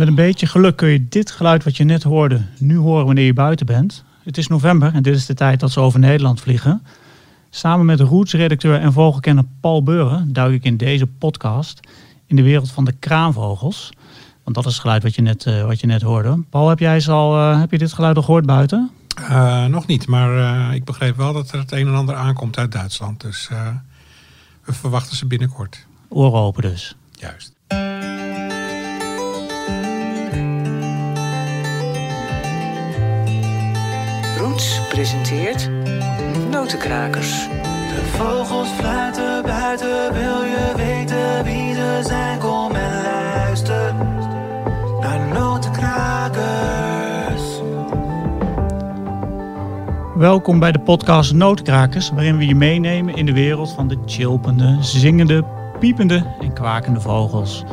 Met een beetje geluk kun je dit geluid wat je net hoorde nu horen wanneer je buiten bent. Het is november en dit is de tijd dat ze over Nederland vliegen. Samen met Roots-redacteur en vogelkenner Paul Beuren duik ik in deze podcast in de wereld van de kraanvogels. Want dat is het geluid wat je net, uh, wat je net hoorde. Paul, heb, jij al, uh, heb je dit geluid al gehoord buiten? Uh, nog niet, maar ik begreep wel dat er het een en ander aankomt uit Duitsland. Dus we verwachten ze binnenkort. Oren open dus. Juist. Presenteert Notenkrakers. De vogels fluiten buiten, wil je weten wie ze zijn? Kom en luister naar Notenkrakers. Welkom bij de podcast Notenkrakers, waarin we je meenemen in de wereld van de chilpende, zingende, piepende en kwakende vogels.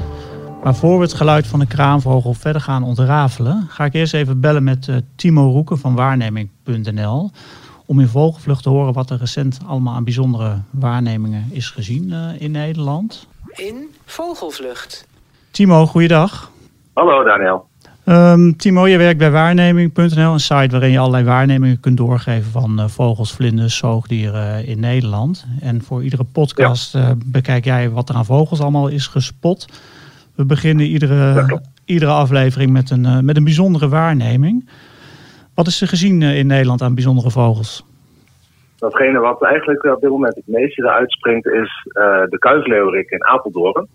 Maar voor we het geluid van de kraanvogel verder gaan ontrafelen, ga ik eerst even bellen met uh, Timo Roeken van waarneming.nl. Om in vogelvlucht te horen wat er recent allemaal aan bijzondere waarnemingen is gezien uh, in Nederland. In vogelvlucht. Timo, goeiedag. Hallo Daniel. Um, Timo, je werkt bij waarneming.nl, een site waarin je allerlei waarnemingen kunt doorgeven van uh, vogels, vlinders, zoogdieren in Nederland. En voor iedere podcast ja. uh, bekijk jij wat er aan vogels allemaal is gespot. We beginnen iedere, iedere aflevering met een, uh, met een bijzondere waarneming. Wat is er gezien in Nederland aan bijzondere vogels? Datgene wat eigenlijk op dit moment het meeste eruit springt is de kuifleeuwerik in Apeldoorn.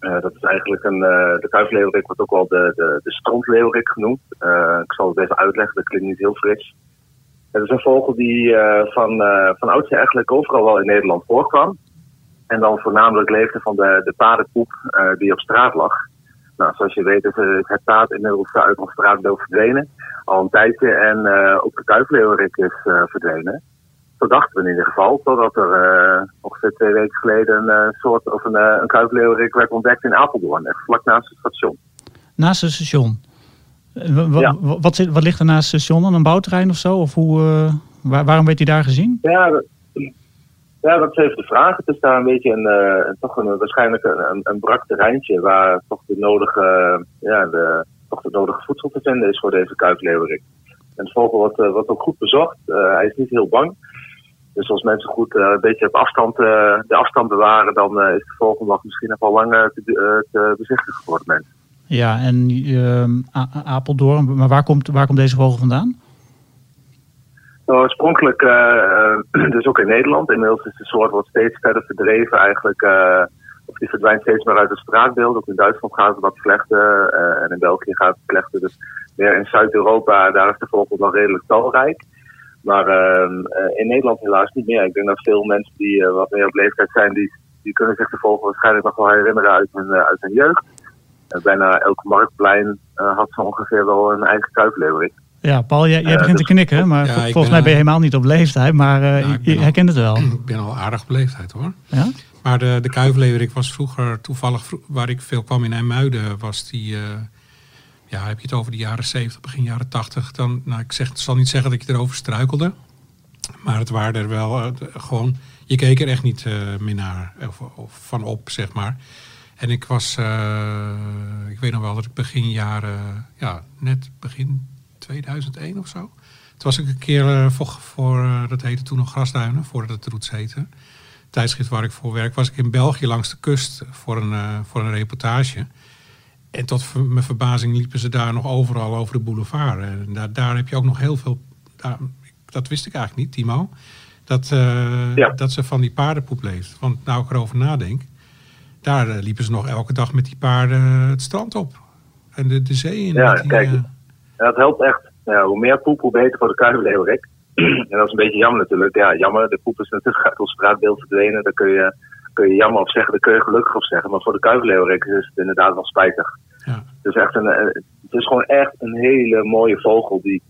Uh, dat is eigenlijk een, uh, de kuifleeuwerik wordt ook wel de, de, de strandleeuwerik genoemd. Ik zal het even uitleggen, dat klinkt niet heel fris. Het is een vogel die van, van oudsher eigenlijk overal wel in Nederland voorkwam. En dan voornamelijk leefde van de, de paardenpoep die op straat lag. Nou, zoals je weet is het paard inmiddels uit ons straatbeeld verdwenen. Al een tijdje en ook de kuifleeuwerik is verdwenen verdachten we in ieder geval. Totdat er ongeveer twee weken geleden een soort of een, een kuifleeuwerik werd ontdekt in Apeldoorn, echt vlak naast het station. Naast het station? Ja. Wat, zit, wat ligt er naast het station? Een bouwterrein of zo? Of hoe, waar, waarom werd hij daar gezien? Ja, ja, dat even de vraag. Het is daar een beetje een, toch een, waarschijnlijk een, een brak terreintje waar toch de nodige, ja, de, toch de nodige voedsel te vinden is voor deze kuifleeuwerik. En de vogel wordt, wordt ook goed bezocht. hij is niet heel bang. Dus als mensen goed een beetje op afstand, de afstand bewaren, dan is de volgende dag misschien nog wel lang te, te, bezichtigen voor het mensen. Ja, en ehm, Apeldoorn, maar waar komt, waar komt deze vogel vandaan? Oorspronkelijk, dus ook in Nederland. Inmiddels is de soort wordt steeds verder verdreven eigenlijk. of die verdwijnt steeds meer uit het straatbeeld. Ook in Duitsland gaat het wat slechter. en in België gaat het slechter. Dus meer in Zuid-Europa, daar is de vogel nog redelijk talrijk. Maar uh, in Nederland helaas niet meer. Ik denk dat veel mensen die wat meer op leeftijd zijn, die, die kunnen zich de vogel waarschijnlijk nog wel herinneren uit hun, uit hun jeugd. bijna elk marktplein had zo ongeveer wel een eigen kuifleeuwerik. Ja, Paul, jij, jij begint dus, te knikken, maar ja, volgens mij ben je helemaal niet op leeftijd, maar ja, je herkent het wel. Ik ben al aardig op leeftijd hoor. Ja? Maar de, de kuifleeuwerik was vroeger toevallig, waar ik veel kwam in IJmuiden, was die ja, heb je het over de jaren 70, begin jaren 80, dan, nou, ik zeg, zal niet zeggen dat je erover struikelde. Maar het waren er wel uh, gewoon, je keek er echt niet uh, meer naar, of, of, van op, zeg maar. En ik was, uh, ik weet nog wel dat ik begin jaren, ja, net begin 2001 of zo. Toen was ik een keer voor, voor dat heette toen nog Grasduinen, voordat het Roots heette. Tijdschrift waar ik voor werk, was ik in België langs de kust voor een, voor een reportage. En tot mijn verbazing liepen ze daar nog overal over de boulevard. En daar, daar heb je ook nog heel veel. Daar, dat wist ik eigenlijk niet, Timo. Dat, uh, ja. dat ze van die paardenpoep leeft. Want nou ik erover nadenk. Daar uh, liepen ze nog elke dag met die paarden het strand op. En de, de zee in. Ja, die, kijk. Uh... dat helpt echt. Ja, hoe meer poep, hoe beter voor de kuilenleeuwerik. en dat is een beetje jammer natuurlijk. Ja, jammer. De poep is natuurlijk uit ons straatbeeld verdwenen. Daar kun je kun je jammer op zeggen, daar kun je gelukkig op zeggen. Maar voor de kuivenleeuwerik is het inderdaad wel spijtig. Ja. Het, is echt een, eh, het is gewoon echt een hele mooie vogel. Die,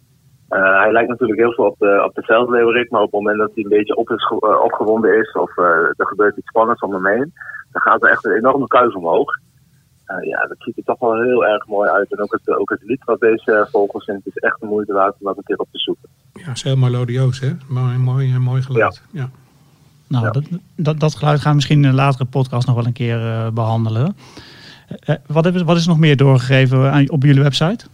uh, hij lijkt natuurlijk heel veel op de, op de veldleeuwerik, maar op het moment dat hij een beetje op is, uh, opgewonden is of uh, er gebeurt iets spannends om hem heen, dan gaat er echt een enorme kuif omhoog. Ja, dat ziet er toch wel heel erg mooi uit. En ook het, ook het lied wat deze vogel zingt is echt de moeite waard om dat een keer op te zoeken. Ja, het is heel melodieus, hè? Mooi, mooi, mooi geluid. ja. ja. Nou, dat, dat, dat, geluid gaan we misschien in een latere podcast nog wel een keer uh, behandelen. wat, is, wat is nog meer doorgegeven aan, op jullie website?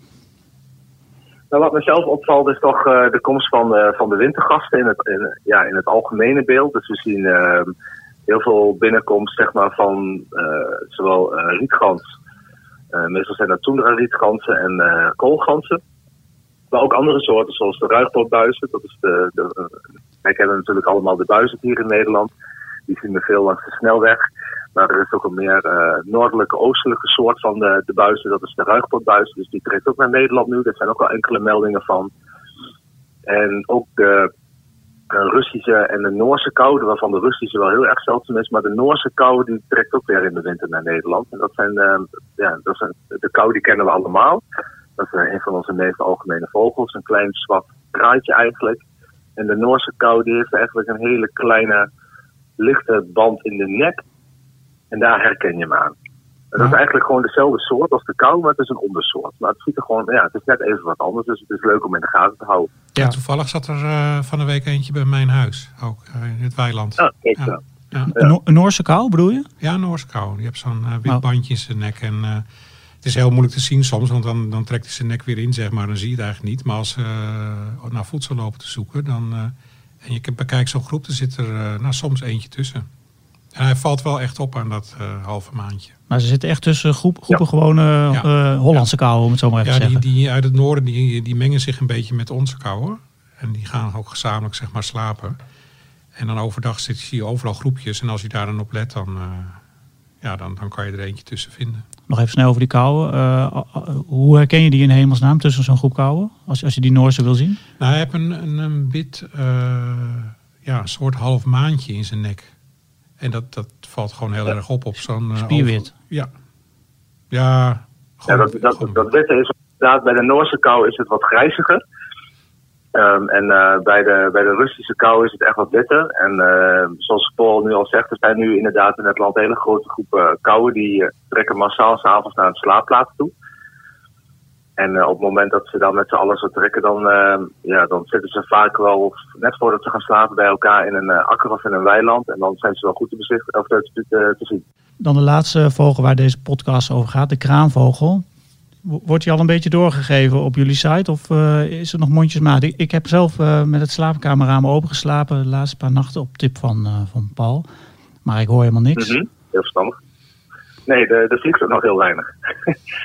Nou, wat mezelf opvalt is toch de komst van, van de wintergasten in het, in, ja, in het algemene beeld. Dus we zien ehm, heel veel binnenkomst zeg maar, van zowel rietgans, meestal zijn dat toendra rietgansen en koolgansen. Maar ook andere soorten, zoals de ruigpootbuizen. Dat is de, de, wij kennen natuurlijk allemaal de buizen hier in Nederland. Die zien we veel langs de snelweg. Maar er is ook een meer noordelijke, oostelijke soort van de, de buizen. Dat is de ruigpootbuis. Dus die trekt ook naar Nederland nu. Er zijn ook al enkele meldingen van. En ook de Russische en de Noorse koude, waarvan de Russische wel heel erg zeldzaam is. Maar de Noorse kou die trekt ook weer in de winter naar Nederland. En dat zijn, uh, ja, dat zijn de kou die kennen we allemaal. Dat is een van onze meest algemene vogels. Een klein zwart kraaitje eigenlijk. En de Noorse kou die heeft eigenlijk een hele kleine lichte band in de nek. En daar herken je hem aan. En dat is eigenlijk gewoon dezelfde soort als de kou, maar het is een ondersoort. Maar het ziet er gewoon, ja, het is net even wat anders. Dus het is leuk om in de gaten te houden. Ja, toevallig zat er uh, van de week eentje bij mijn huis, ook uh, in het weiland. Ah, kijk ja. Ja. Een Noorse kou bedoel je? Ja, een Noorse kou. Die heeft zo'n uh, wit oh. bandje in zijn nek. En het is heel moeilijk te zien soms, want dan, dan trekt hij zijn nek weer in, zeg maar. Dan zie je het eigenlijk niet. Maar als ze uh, naar voedsel lopen te zoeken, dan, uh, en je bekijkt zo'n groep, dan zit er uh, nou, soms eentje tussen. En hij valt wel echt op aan dat halve maandje. Maar ze zitten echt tussen groep, groepen gewone ja. Hollandse kou, om het zo maar even ja, te zeggen. Die, die uit het noorden, die, die mengen zich een beetje met onze kou. En die gaan ook gezamenlijk zeg maar slapen. En dan overdag zit, zie je overal groepjes. En als je daar dan op let, dan, ja, dan, dan kan je er eentje tussen vinden. Nog even snel over die kauwen. Uh, hoe herken je die in hemelsnaam tussen zo'n groep kauwen? Als, als je die Noorse wil zien? Nou, hij heeft een, een, een wit, uh, ja, soort half maandje in zijn nek. En dat, dat valt gewoon heel erg op op zo'n... Spierwit? Ja. Ja, ja dat, dat, dat witte is inderdaad, bij de Noorse kou is het wat grijziger. Um, en uh, bij, de, bij de Russische kou is het echt wat witter. En uh, zoals Paul nu al zegt, er zijn nu inderdaad in het land hele grote groepen kouwen die trekken massaal s'avonds naar het slaapplaats toe. En op het moment dat ze dan met z'n allen zo trekken, dan, ja, dan zitten ze vaak wel net voordat ze gaan slapen bij elkaar in een akker of in een weiland. En dan zijn ze wel goed te, bezicht, of te, te, te zien. Dan de laatste vogel waar deze podcast over gaat, de kraanvogel. Wordt die al een beetje doorgegeven op jullie site of uh, is er nog mondjesmaat? Ik, ik heb zelf uh, met het slaapkamerraam opengeslapen de laatste paar nachten op tip van, uh, van Paul. Maar ik hoor helemaal niks. Mm -hmm. Heel verstandig. Nee, er vliegt er nog heel weinig.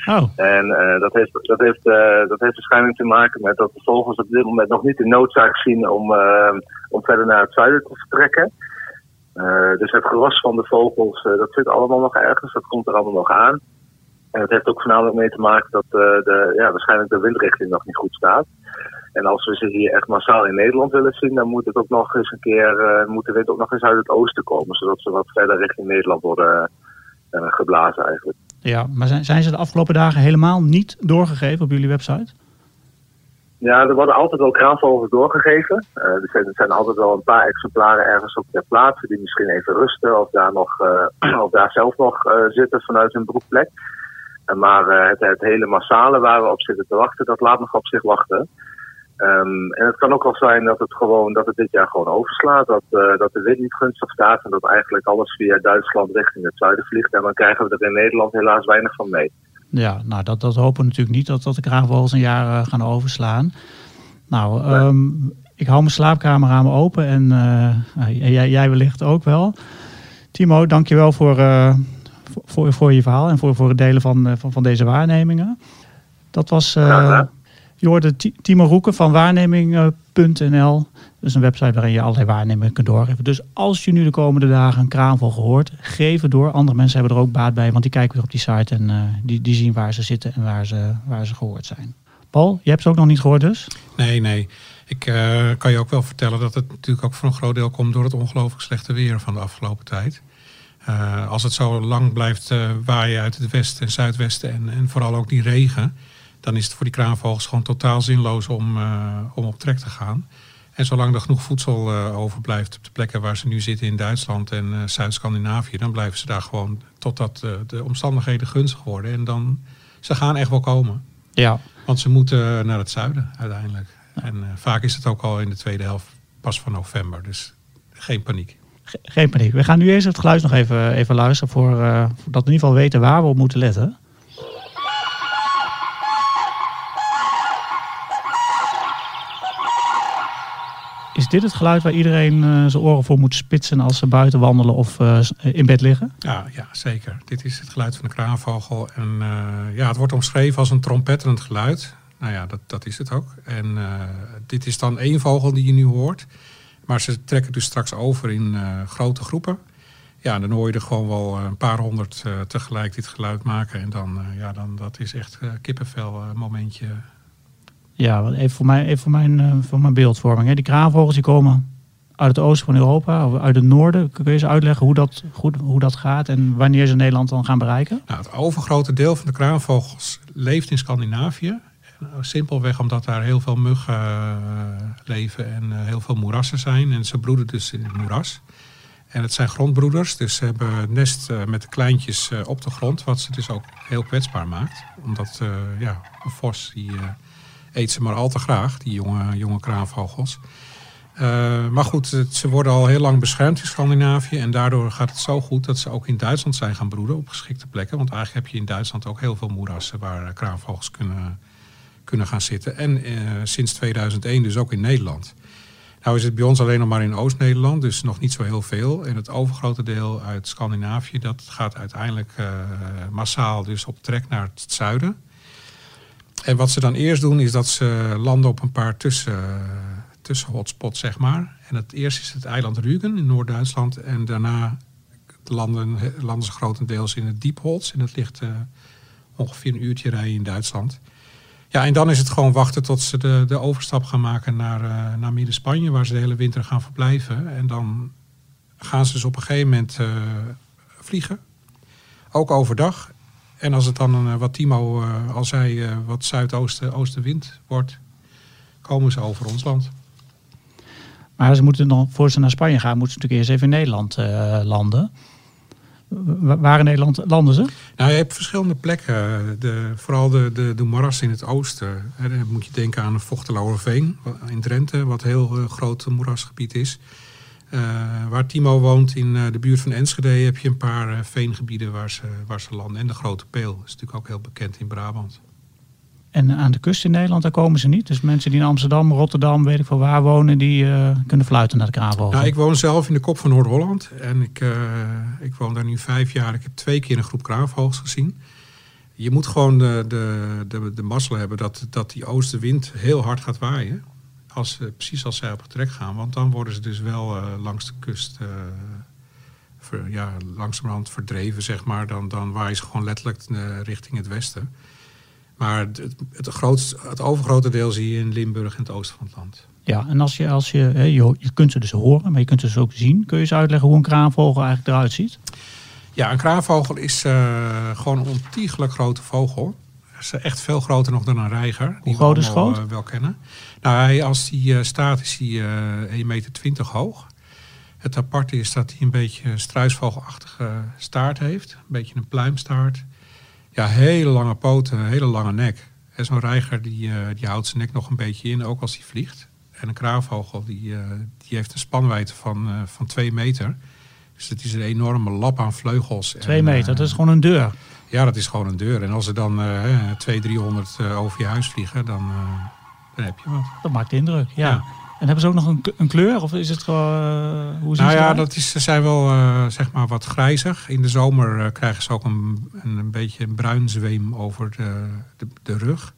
Oh. en dat, heeft, dat, heeft, dat heeft waarschijnlijk te maken met dat de vogels op dit moment nog niet de noodzaak zien om, om verder naar het zuiden te vertrekken. Dus het gewas van de vogels, dat zit allemaal nog ergens, dat komt er allemaal nog aan. En het heeft ook voornamelijk mee te maken dat uh, de, ja, waarschijnlijk de windrichting nog niet goed staat. En als we ze hier echt massaal in Nederland willen zien, dan moet het ook nog eens een keer, moet de wind ook nog eens uit het oosten komen, zodat ze wat verder richting Nederland worden geblazen eigenlijk. Ja, maar zijn, zijn ze de afgelopen dagen helemaal niet doorgegeven op jullie website? Ja, er worden altijd wel kraanvogels doorgegeven. er, zijn, er zijn altijd wel een paar exemplaren ergens op ter plaatse die misschien even rusten of daar, nog, of daar zelf nog zitten vanuit hun broekplek. Maar het, het, hele massale waar we op zitten te wachten, dat laat nog op zich wachten. Um, en het kan ook wel zijn dat het gewoon dat het dit jaar gewoon overslaat. Dat, dat de wind niet gunstig staat en dat eigenlijk alles via Duitsland richting het zuiden vliegt. En dan krijgen we er in Nederland helaas weinig van mee. Ja, nou dat, dat hopen we natuurlijk niet dat, dat de kraanvogels een jaar uh, gaan overslaan. Nou, nee. um, ik hou mijn slaapkamerramen open en jij, jij wellicht ook wel. Timo, dankjewel voor voor, voor je verhaal en voor, voor het delen van, eh, van, van deze waarnemingen. Dat was uh, je hoorde Timo Roeken van waarneming.nl. Is een website waarin je allerlei waarnemingen kunt doorgeven. Dus als je nu de komende dagen een kraanvogel hoort, geef het door. Andere mensen hebben er ook baat bij, want die kijken weer op die site en uh, die, die zien waar ze zitten en waar ze, waar ze gehoord zijn. Paul, je hebt ze ook nog niet gehoord dus? Nee, nee. Ik uh, kan je ook wel vertellen dat het natuurlijk ook voor een groot deel komt door het ongelooflijk slechte weer van de afgelopen tijd. Uh, als het zo lang blijft uh, waaien uit het westen en zuidwesten en, en vooral ook die regen, dan is het voor die kraanvogels gewoon totaal zinloos om, om op trek te gaan. En zolang er genoeg voedsel overblijft op de plekken waar ze nu zitten in Duitsland en Zuid-Scandinavië, dan blijven ze daar gewoon totdat de omstandigheden gunstig worden. En dan, ze gaan echt wel komen. Ja. Want ze moeten naar het zuiden uiteindelijk. En vaak is het ook al in de tweede helft pas van november, dus geen paniek Geen paniek. We gaan nu eerst het geluid nog even, even luisteren. Voor, uh, dat we in ieder geval weten waar we op moeten letten. Dit het geluid waar iedereen uh, zijn oren voor moet spitsen als ze buiten wandelen of uh, in bed liggen? Ja, ja, zeker. Dit is het geluid van de kraanvogel. En ja, het wordt omschreven als een trompetterend geluid. Nou ja, dat, dat is het ook. En dit is dan één vogel die je nu hoort. Maar ze trekken dus straks over in grote groepen. Ja, dan hoor je er gewoon wel een paar honderd tegelijk dit geluid maken. En dan, ja, dan dat is echt kippenvel momentje. Ja, even voor, mij, even voor, mijn, voor mijn beeldvorming. Hè. Die kraanvogels die komen uit het oosten van Europa, of uit het noorden. Kun je ze uitleggen hoe dat, goed, hoe dat gaat en wanneer ze Nederland dan gaan bereiken? Nou, het overgrote deel van de kraanvogels leeft in Scandinavië. Simpelweg omdat daar heel veel muggen uh, leven en heel veel moerassen zijn. En ze broeden dus in het moeras. En het zijn grondbroeders, dus ze hebben nest met de kleintjes op de grond. Wat ze dus ook heel kwetsbaar maakt. Omdat ja, een vos die eet ze maar al te graag, die jonge, jonge kraanvogels. maar goed, ze worden al heel lang beschermd in Scandinavië. En daardoor gaat het zo goed dat ze ook in Duitsland zijn gaan broeden op geschikte plekken. Want eigenlijk heb je in Duitsland ook heel veel moerassen waar kraanvogels kunnen kunnen gaan zitten. En uh, sinds 2001 dus ook in Nederland. Nou is het bij ons alleen nog maar in Oost-Nederland, dus nog niet zo heel veel. En het overgrote deel uit Scandinavië, dat gaat uiteindelijk massaal dus op trek naar het zuiden. En wat ze dan eerst doen, is dat ze landen op een paar tussen, tussen hotspots, zeg maar. En het eerst is het eiland Rügen in Noord-Duitsland. En daarna landen, landen ze grotendeels in het Diepholz. En dat ligt uh, ongeveer een uurtje rijden in Duitsland. Ja, en dan is het gewoon wachten tot ze de, de overstap gaan maken naar, uh, naar Midden-Spanje, waar ze de hele winter gaan verblijven. En dan gaan ze dus op een gegeven moment uh, vliegen. Ook overdag. En als het dan, een, wat Timo uh, al zei, wat zuidoosten oostenwind wordt, komen ze over ons land. Maar ze moeten dan, voor ze naar Spanje gaan, moeten ze natuurlijk eerst even in Nederland landen. Waar in Nederland landen ze? Nou, je hebt verschillende plekken. De, vooral de, de, de moeras in het oosten. dan moet je denken aan Vochteloerveen in Drenthe, wat een heel uh, groot moerasgebied is. Uh, waar Timo woont, in uh, de buurt van Enschede, heb je een paar veengebieden waar ze, waar ze landen. En de Grote Peel is natuurlijk ook heel bekend in Brabant. En aan de kust in Nederland, daar komen ze niet. Dus mensen die in Amsterdam, Rotterdam, weet ik veel waar wonen, die kunnen fluiten naar de kraanvogel. Nou, ik woon zelf in de kop van Noord-Holland. En ik, ik woon daar nu vijf jaar. Ik heb twee keer een groep kraanvogels gezien. Je moet gewoon de, de, de, de mazzel hebben dat, dat die oostenwind heel hard gaat waaien. Als, precies als zij op het trek gaan. Want dan worden ze dus wel uh, langs de kust ver, ja, langzamerhand verdreven, zeg maar. Dan, dan waaien ze gewoon letterlijk richting het westen. Maar het, het, grootste, het overgrote deel zie je in Limburg en het oosten van het land. Ja, en als je, als je, je, je kunt ze dus horen, maar je kunt ze dus ook zien. Kun je eens uitleggen hoe een kraanvogel eigenlijk eruit ziet? Ja, een kraanvogel is uh, gewoon een ontiegelijk grote vogel. Is echt veel groter nog dan een reiger. Hoe groot is groot? Uh, wel kennen. Nou, hij, als hij uh, staat is hij 1,20 meter hoog. Het aparte is dat hij een beetje struisvogelachtige staart heeft. Een beetje een pluimstaart. Ja, hele lange poten, een hele lange nek. En zo'n reiger die, die houdt zijn nek nog een beetje in, ook als hij vliegt. En een kraanvogel die, die heeft een spanwijdte van, van twee meter. Dus het is een enorme lap aan vleugels. Twee meter, dat is gewoon een deur. Ja, dat is gewoon een deur. En als er dan uh, 200, 300 over je huis vliegen, dan, dan heb je wat. Dat maakt indruk, ja. ja. En hebben ze ook nog een, een kleur? Of is het gewoon. Uh, hoe nou ja, dat is, ze zijn wel uh, zeg maar wat grijzig. In de zomer krijgen ze ook een, een, een, beetje een bruin zweem over de, de, de, rug.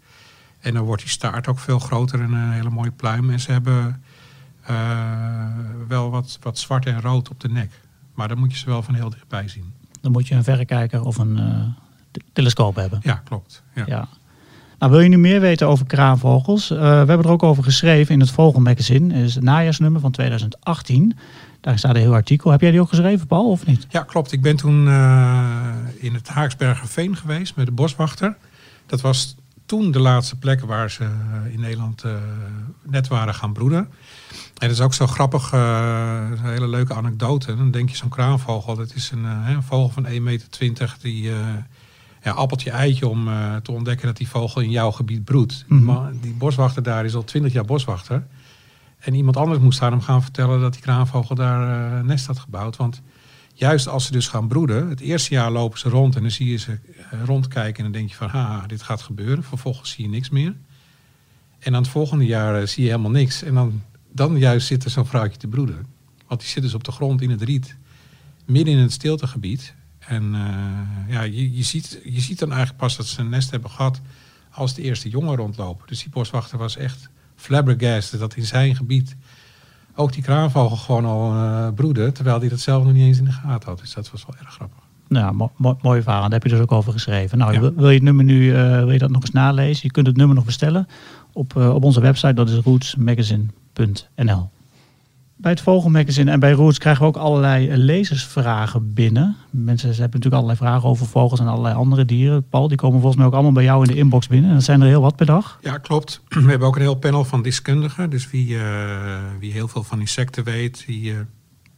En dan wordt die staart ook veel groter en een hele mooie pluim. En ze hebben wel wat, wat zwart en rood op de nek. Maar dan moet je ze wel van heel dichtbij zien. Dan moet je een verrekijker of een telescoop hebben. Ja, klopt. ja. ja. Nou, wil je nu meer weten over kraanvogels? Uh, we hebben er ook over geschreven in het Vogelmagazine. Is het najaarsnummer van 2018. Daar staat een heel artikel. Heb jij die ook geschreven, Paul, of niet? Ja, klopt. Ik ben toen uh, in het Haaksbergerveen geweest met de boswachter. Dat was toen de laatste plek waar ze in Nederland uh, net waren gaan broeden. En dat is ook zo grappig, een hele leuke anekdote. Dan denk je zo'n kraanvogel, dat is een, een vogel van 1,20 meter die ja, appeltje eitje om uh, te ontdekken dat die vogel in jouw gebied broedt. Mm -hmm. Die boswachter daar is al twintig jaar boswachter. En iemand anders moest daar hem gaan vertellen dat die kraanvogel daar uh, nest had gebouwd. Want juist als ze dus gaan broeden, het eerste jaar lopen ze rond en dan zie je ze rondkijken en dan denk je van, ha, dit gaat gebeuren. Vervolgens zie je niks meer. En aan het volgende jaar zie je helemaal niks. En dan, dan juist zit er zo'n vrouwtje te broeden. Want die zit dus op de grond in het riet, midden in het stiltegebied. En ja, je, je, ziet, je ziet dan eigenlijk pas dat ze een nest hebben gehad als de eerste jongen rondlopen. Dus die boswachter was echt flabbergasted dat in zijn gebied ook die kraanvogel gewoon al uh, broedde, terwijl hij dat zelf nog niet eens in de gaten had. Dus dat was wel erg grappig. Nou, mo mo mooi verhaal. Daar heb je dus ook over geschreven. Nou, wil, je het nummer nu, uh, wil je dat nog eens nalezen? Je kunt het nummer nog bestellen op, uh, op onze website. Dat is rootsmagazine.nl bij het Vogelmagazine en bij Roots krijgen we ook allerlei eh, lezersvragen binnen. Mensen hebben natuurlijk allerlei vragen over vogels en allerlei andere dieren. Paul, die komen volgens mij ook allemaal bij jou in de inbox binnen. En dat zijn er heel wat per dag. Ja, klopt. We hebben ook een heel panel van deskundigen. Dus wie, uh, wie heel veel van insecten weet, die uh,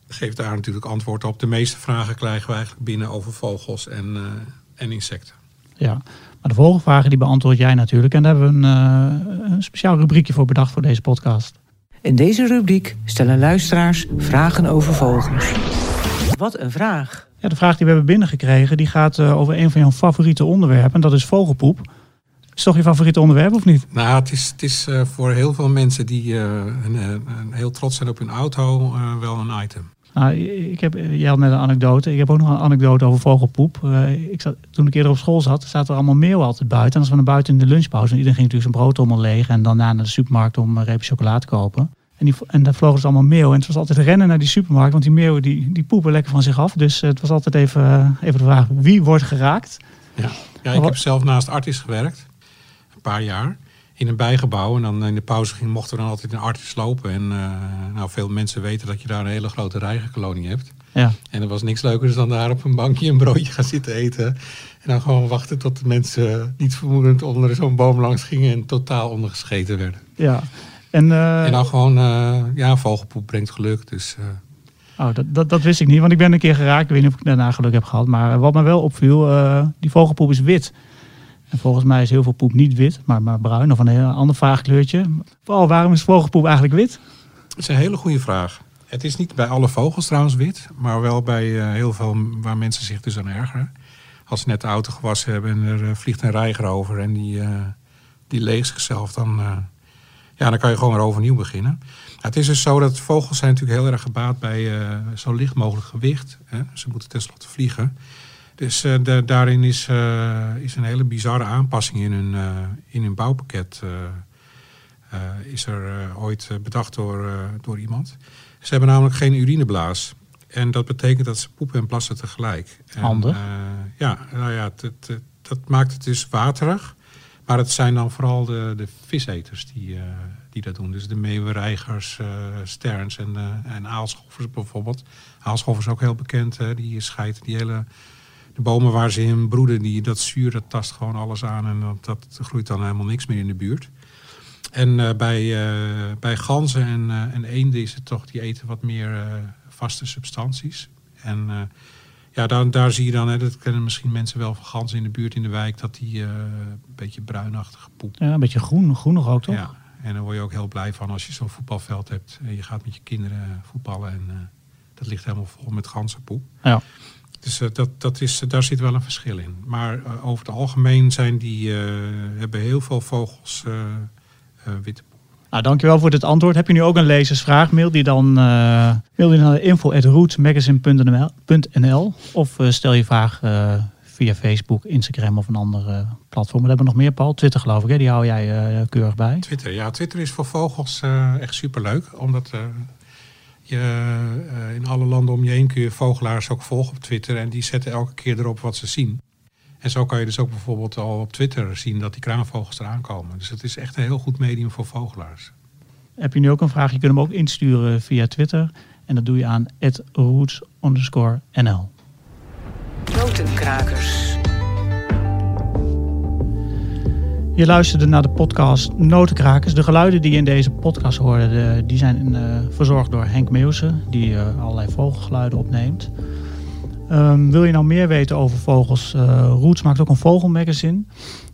geeft daar natuurlijk antwoord op. De meeste vragen krijgen we eigenlijk binnen over vogels en, uh, en insecten. Ja, maar de vogelvragen die beantwoord jij natuurlijk. En daar hebben we een, een speciaal rubriekje voor bedacht voor deze podcast. In deze rubriek stellen luisteraars vragen over vogels. Wat een vraag. Ja, de vraag die we hebben binnengekregen die gaat uh, over een van jouw favoriete onderwerpen. En dat is vogelpoep. Is toch je favoriete onderwerp of niet? Nou, het is, het is uh, voor heel veel mensen die uh, een, een heel trots zijn op hun auto wel een item. Nou, ik heb, jij had net een anekdote. Ik heb ook nog een anekdote over vogelpoep. ik zat, toen ik eerder op school zat, zaten er allemaal meeuwen altijd buiten. En als we naar buiten in de lunchpauze, en iedereen ging natuurlijk zijn brood allemaal leeg. En dan naar de supermarkt om een reepje chocolade te kopen. En, die, en daar vlogen ze allemaal meeuwen. En het was altijd rennen naar die supermarkt, want die meeuwen die, die poepen lekker van zich af. Dus het was altijd even, even de vraag, wie wordt geraakt? Ja, ja ik heb zelf naast Artis gewerkt, een paar jaar, in een bijgebouw. En dan in de pauze ging, mochten we dan altijd in Artis lopen. En uh, nou, veel mensen weten dat je daar een hele grote reigerkolonie hebt. Ja. En er was niks leukers dan daar op een bankje een broodje gaan zitten eten. En dan gewoon wachten tot de mensen niet vermoedend onder zo'n boom langs gingen en totaal ondergescheten werden. Ja, en, uh, en dan gewoon, uh, ja, vogelpoep brengt geluk. Dus. Oh, dat, dat, dat, wist ik niet, want ik ben een keer geraakt. Ik weet niet of ik daarna geluk heb gehad. Maar wat me wel opviel, die vogelpoep is wit. En volgens mij is heel veel poep niet wit, maar, maar bruin of een heel ander vaag kleurtje. Oh, waarom is vogelpoep eigenlijk wit? Dat is een hele goede vraag. Het is niet bij alle vogels trouwens wit, maar wel bij heel veel waar mensen zich dus aan ergeren. Als ze net de auto gewassen hebben en er vliegt een reiger over en die, die leegt zichzelf, dan ja, dan kan je gewoon weer overnieuw beginnen. het is dus zo dat vogels zijn natuurlijk heel erg gebaat bij uh, zo licht mogelijk gewicht. Hè. Ze moeten tenslotte vliegen. Dus uh, de, daarin is, uh, is een hele bizarre aanpassing in hun, in hun bouwpakket. is er ooit bedacht door, door iemand. Ze hebben namelijk geen urineblaas. En dat betekent dat ze poepen en plassen tegelijk. Handig. ja, nou ja, dat maakt het dus waterig. Maar het zijn dan vooral de, de viseters die, die dat doen. Dus de meeuwenreigers, uh, sterns en, uh, en aalschoffers bijvoorbeeld. Aalschoffers ook heel bekend. Hè? Die scheidt die hele... De bomen waar ze in broeden, die, dat zuur, dat tast gewoon alles aan. En dat, dat groeit dan helemaal niks meer in de buurt. En bij, bij ganzen en, en eenden is het toch, die eten wat meer vaste substanties. En ja, daar, daar zie je dan, hè, dat kennen misschien mensen wel van ganzen in de buurt in de wijk, dat die een beetje bruinachtige poep. Ja, een beetje groen, groenig ook toch? Ja, en daar word je ook heel blij van als je zo'n voetbalveld hebt en je gaat met je kinderen voetballen en dat ligt helemaal vol met ganzenpoep. Ja. Dus uh, dat, dat is, daar zit wel een verschil in. Maar over het algemeen zijn die, hebben heel veel vogels witte. Nou, dankjewel voor dit antwoord. Heb je nu ook een lezersvraag? Mail die dan, mail die naar info.rootsmagazine.nl of stel je vraag via Facebook, Instagram of een ander platform. We hebben nog meer, Paul. Twitter geloof ik, hè? die hou jij keurig bij. Twitter, ja. Twitter is voor vogels echt superleuk. Omdat je in alle landen om je heen kun je vogelaars ook volgen op Twitter. En die zetten elke keer erop wat ze zien. En zo kan je dus ook bijvoorbeeld al op Twitter zien dat die kraanvogels eraan komen. Dus het is echt een heel goed medium voor vogelaars. Heb je nu ook een vraag? Je kunt hem ook insturen via Twitter. En dat doe je aan roots nl. Notenkrakers. Je luisterde naar de podcast Notenkrakers. De geluiden die je in deze podcast hoorde, die zijn uh, verzorgd door Henk Meeuwsen, die uh, allerlei vogelgeluiden opneemt. Um, wil je nou meer weten over vogels? Uh, Roots maakt ook een vogelmagazine.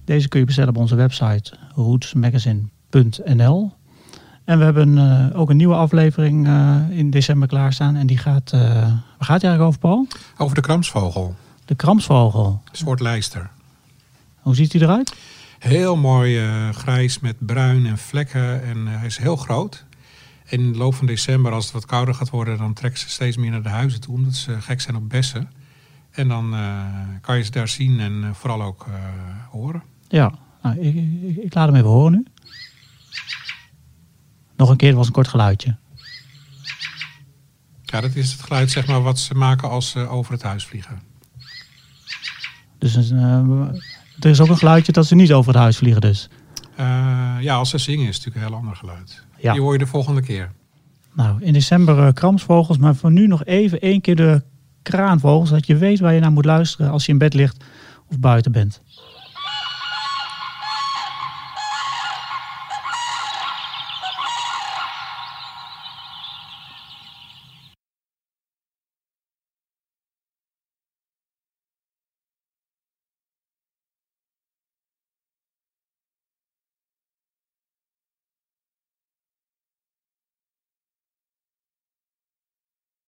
Deze kun je bestellen op onze website rootsmagazine.nl. En we hebben ook een nieuwe aflevering in december klaarstaan. En die gaat, waar gaat die eigenlijk over, Paul? Over de kramsvogel. De kramsvogel. Een soort lijster. Hoe ziet hij eruit? Heel mooi grijs met bruin en vlekken. En hij is heel groot. En in de loop van december, als het wat kouder gaat worden, dan trekken ze steeds meer naar de huizen toe. Omdat ze gek zijn op bessen. En dan kan je ze daar zien en vooral ook horen. Ja, nou, ik, ik, ik laat hem even horen nu. Nog een keer, was een kort geluidje. Ja, dat is het geluid zeg maar, wat ze maken als ze over het huis vliegen. Dus uh, er is ook een geluidje dat ze niet over het huis vliegen dus? Uh, ja, als ze zingen is het natuurlijk een heel ander geluid. Ja. Die hoor je de volgende keer. Nou, in december uh, kramsvogels, maar voor nu nog even één keer de kraanvogels. Dat je weet waar je naar moet luisteren als je in bed ligt of buiten bent.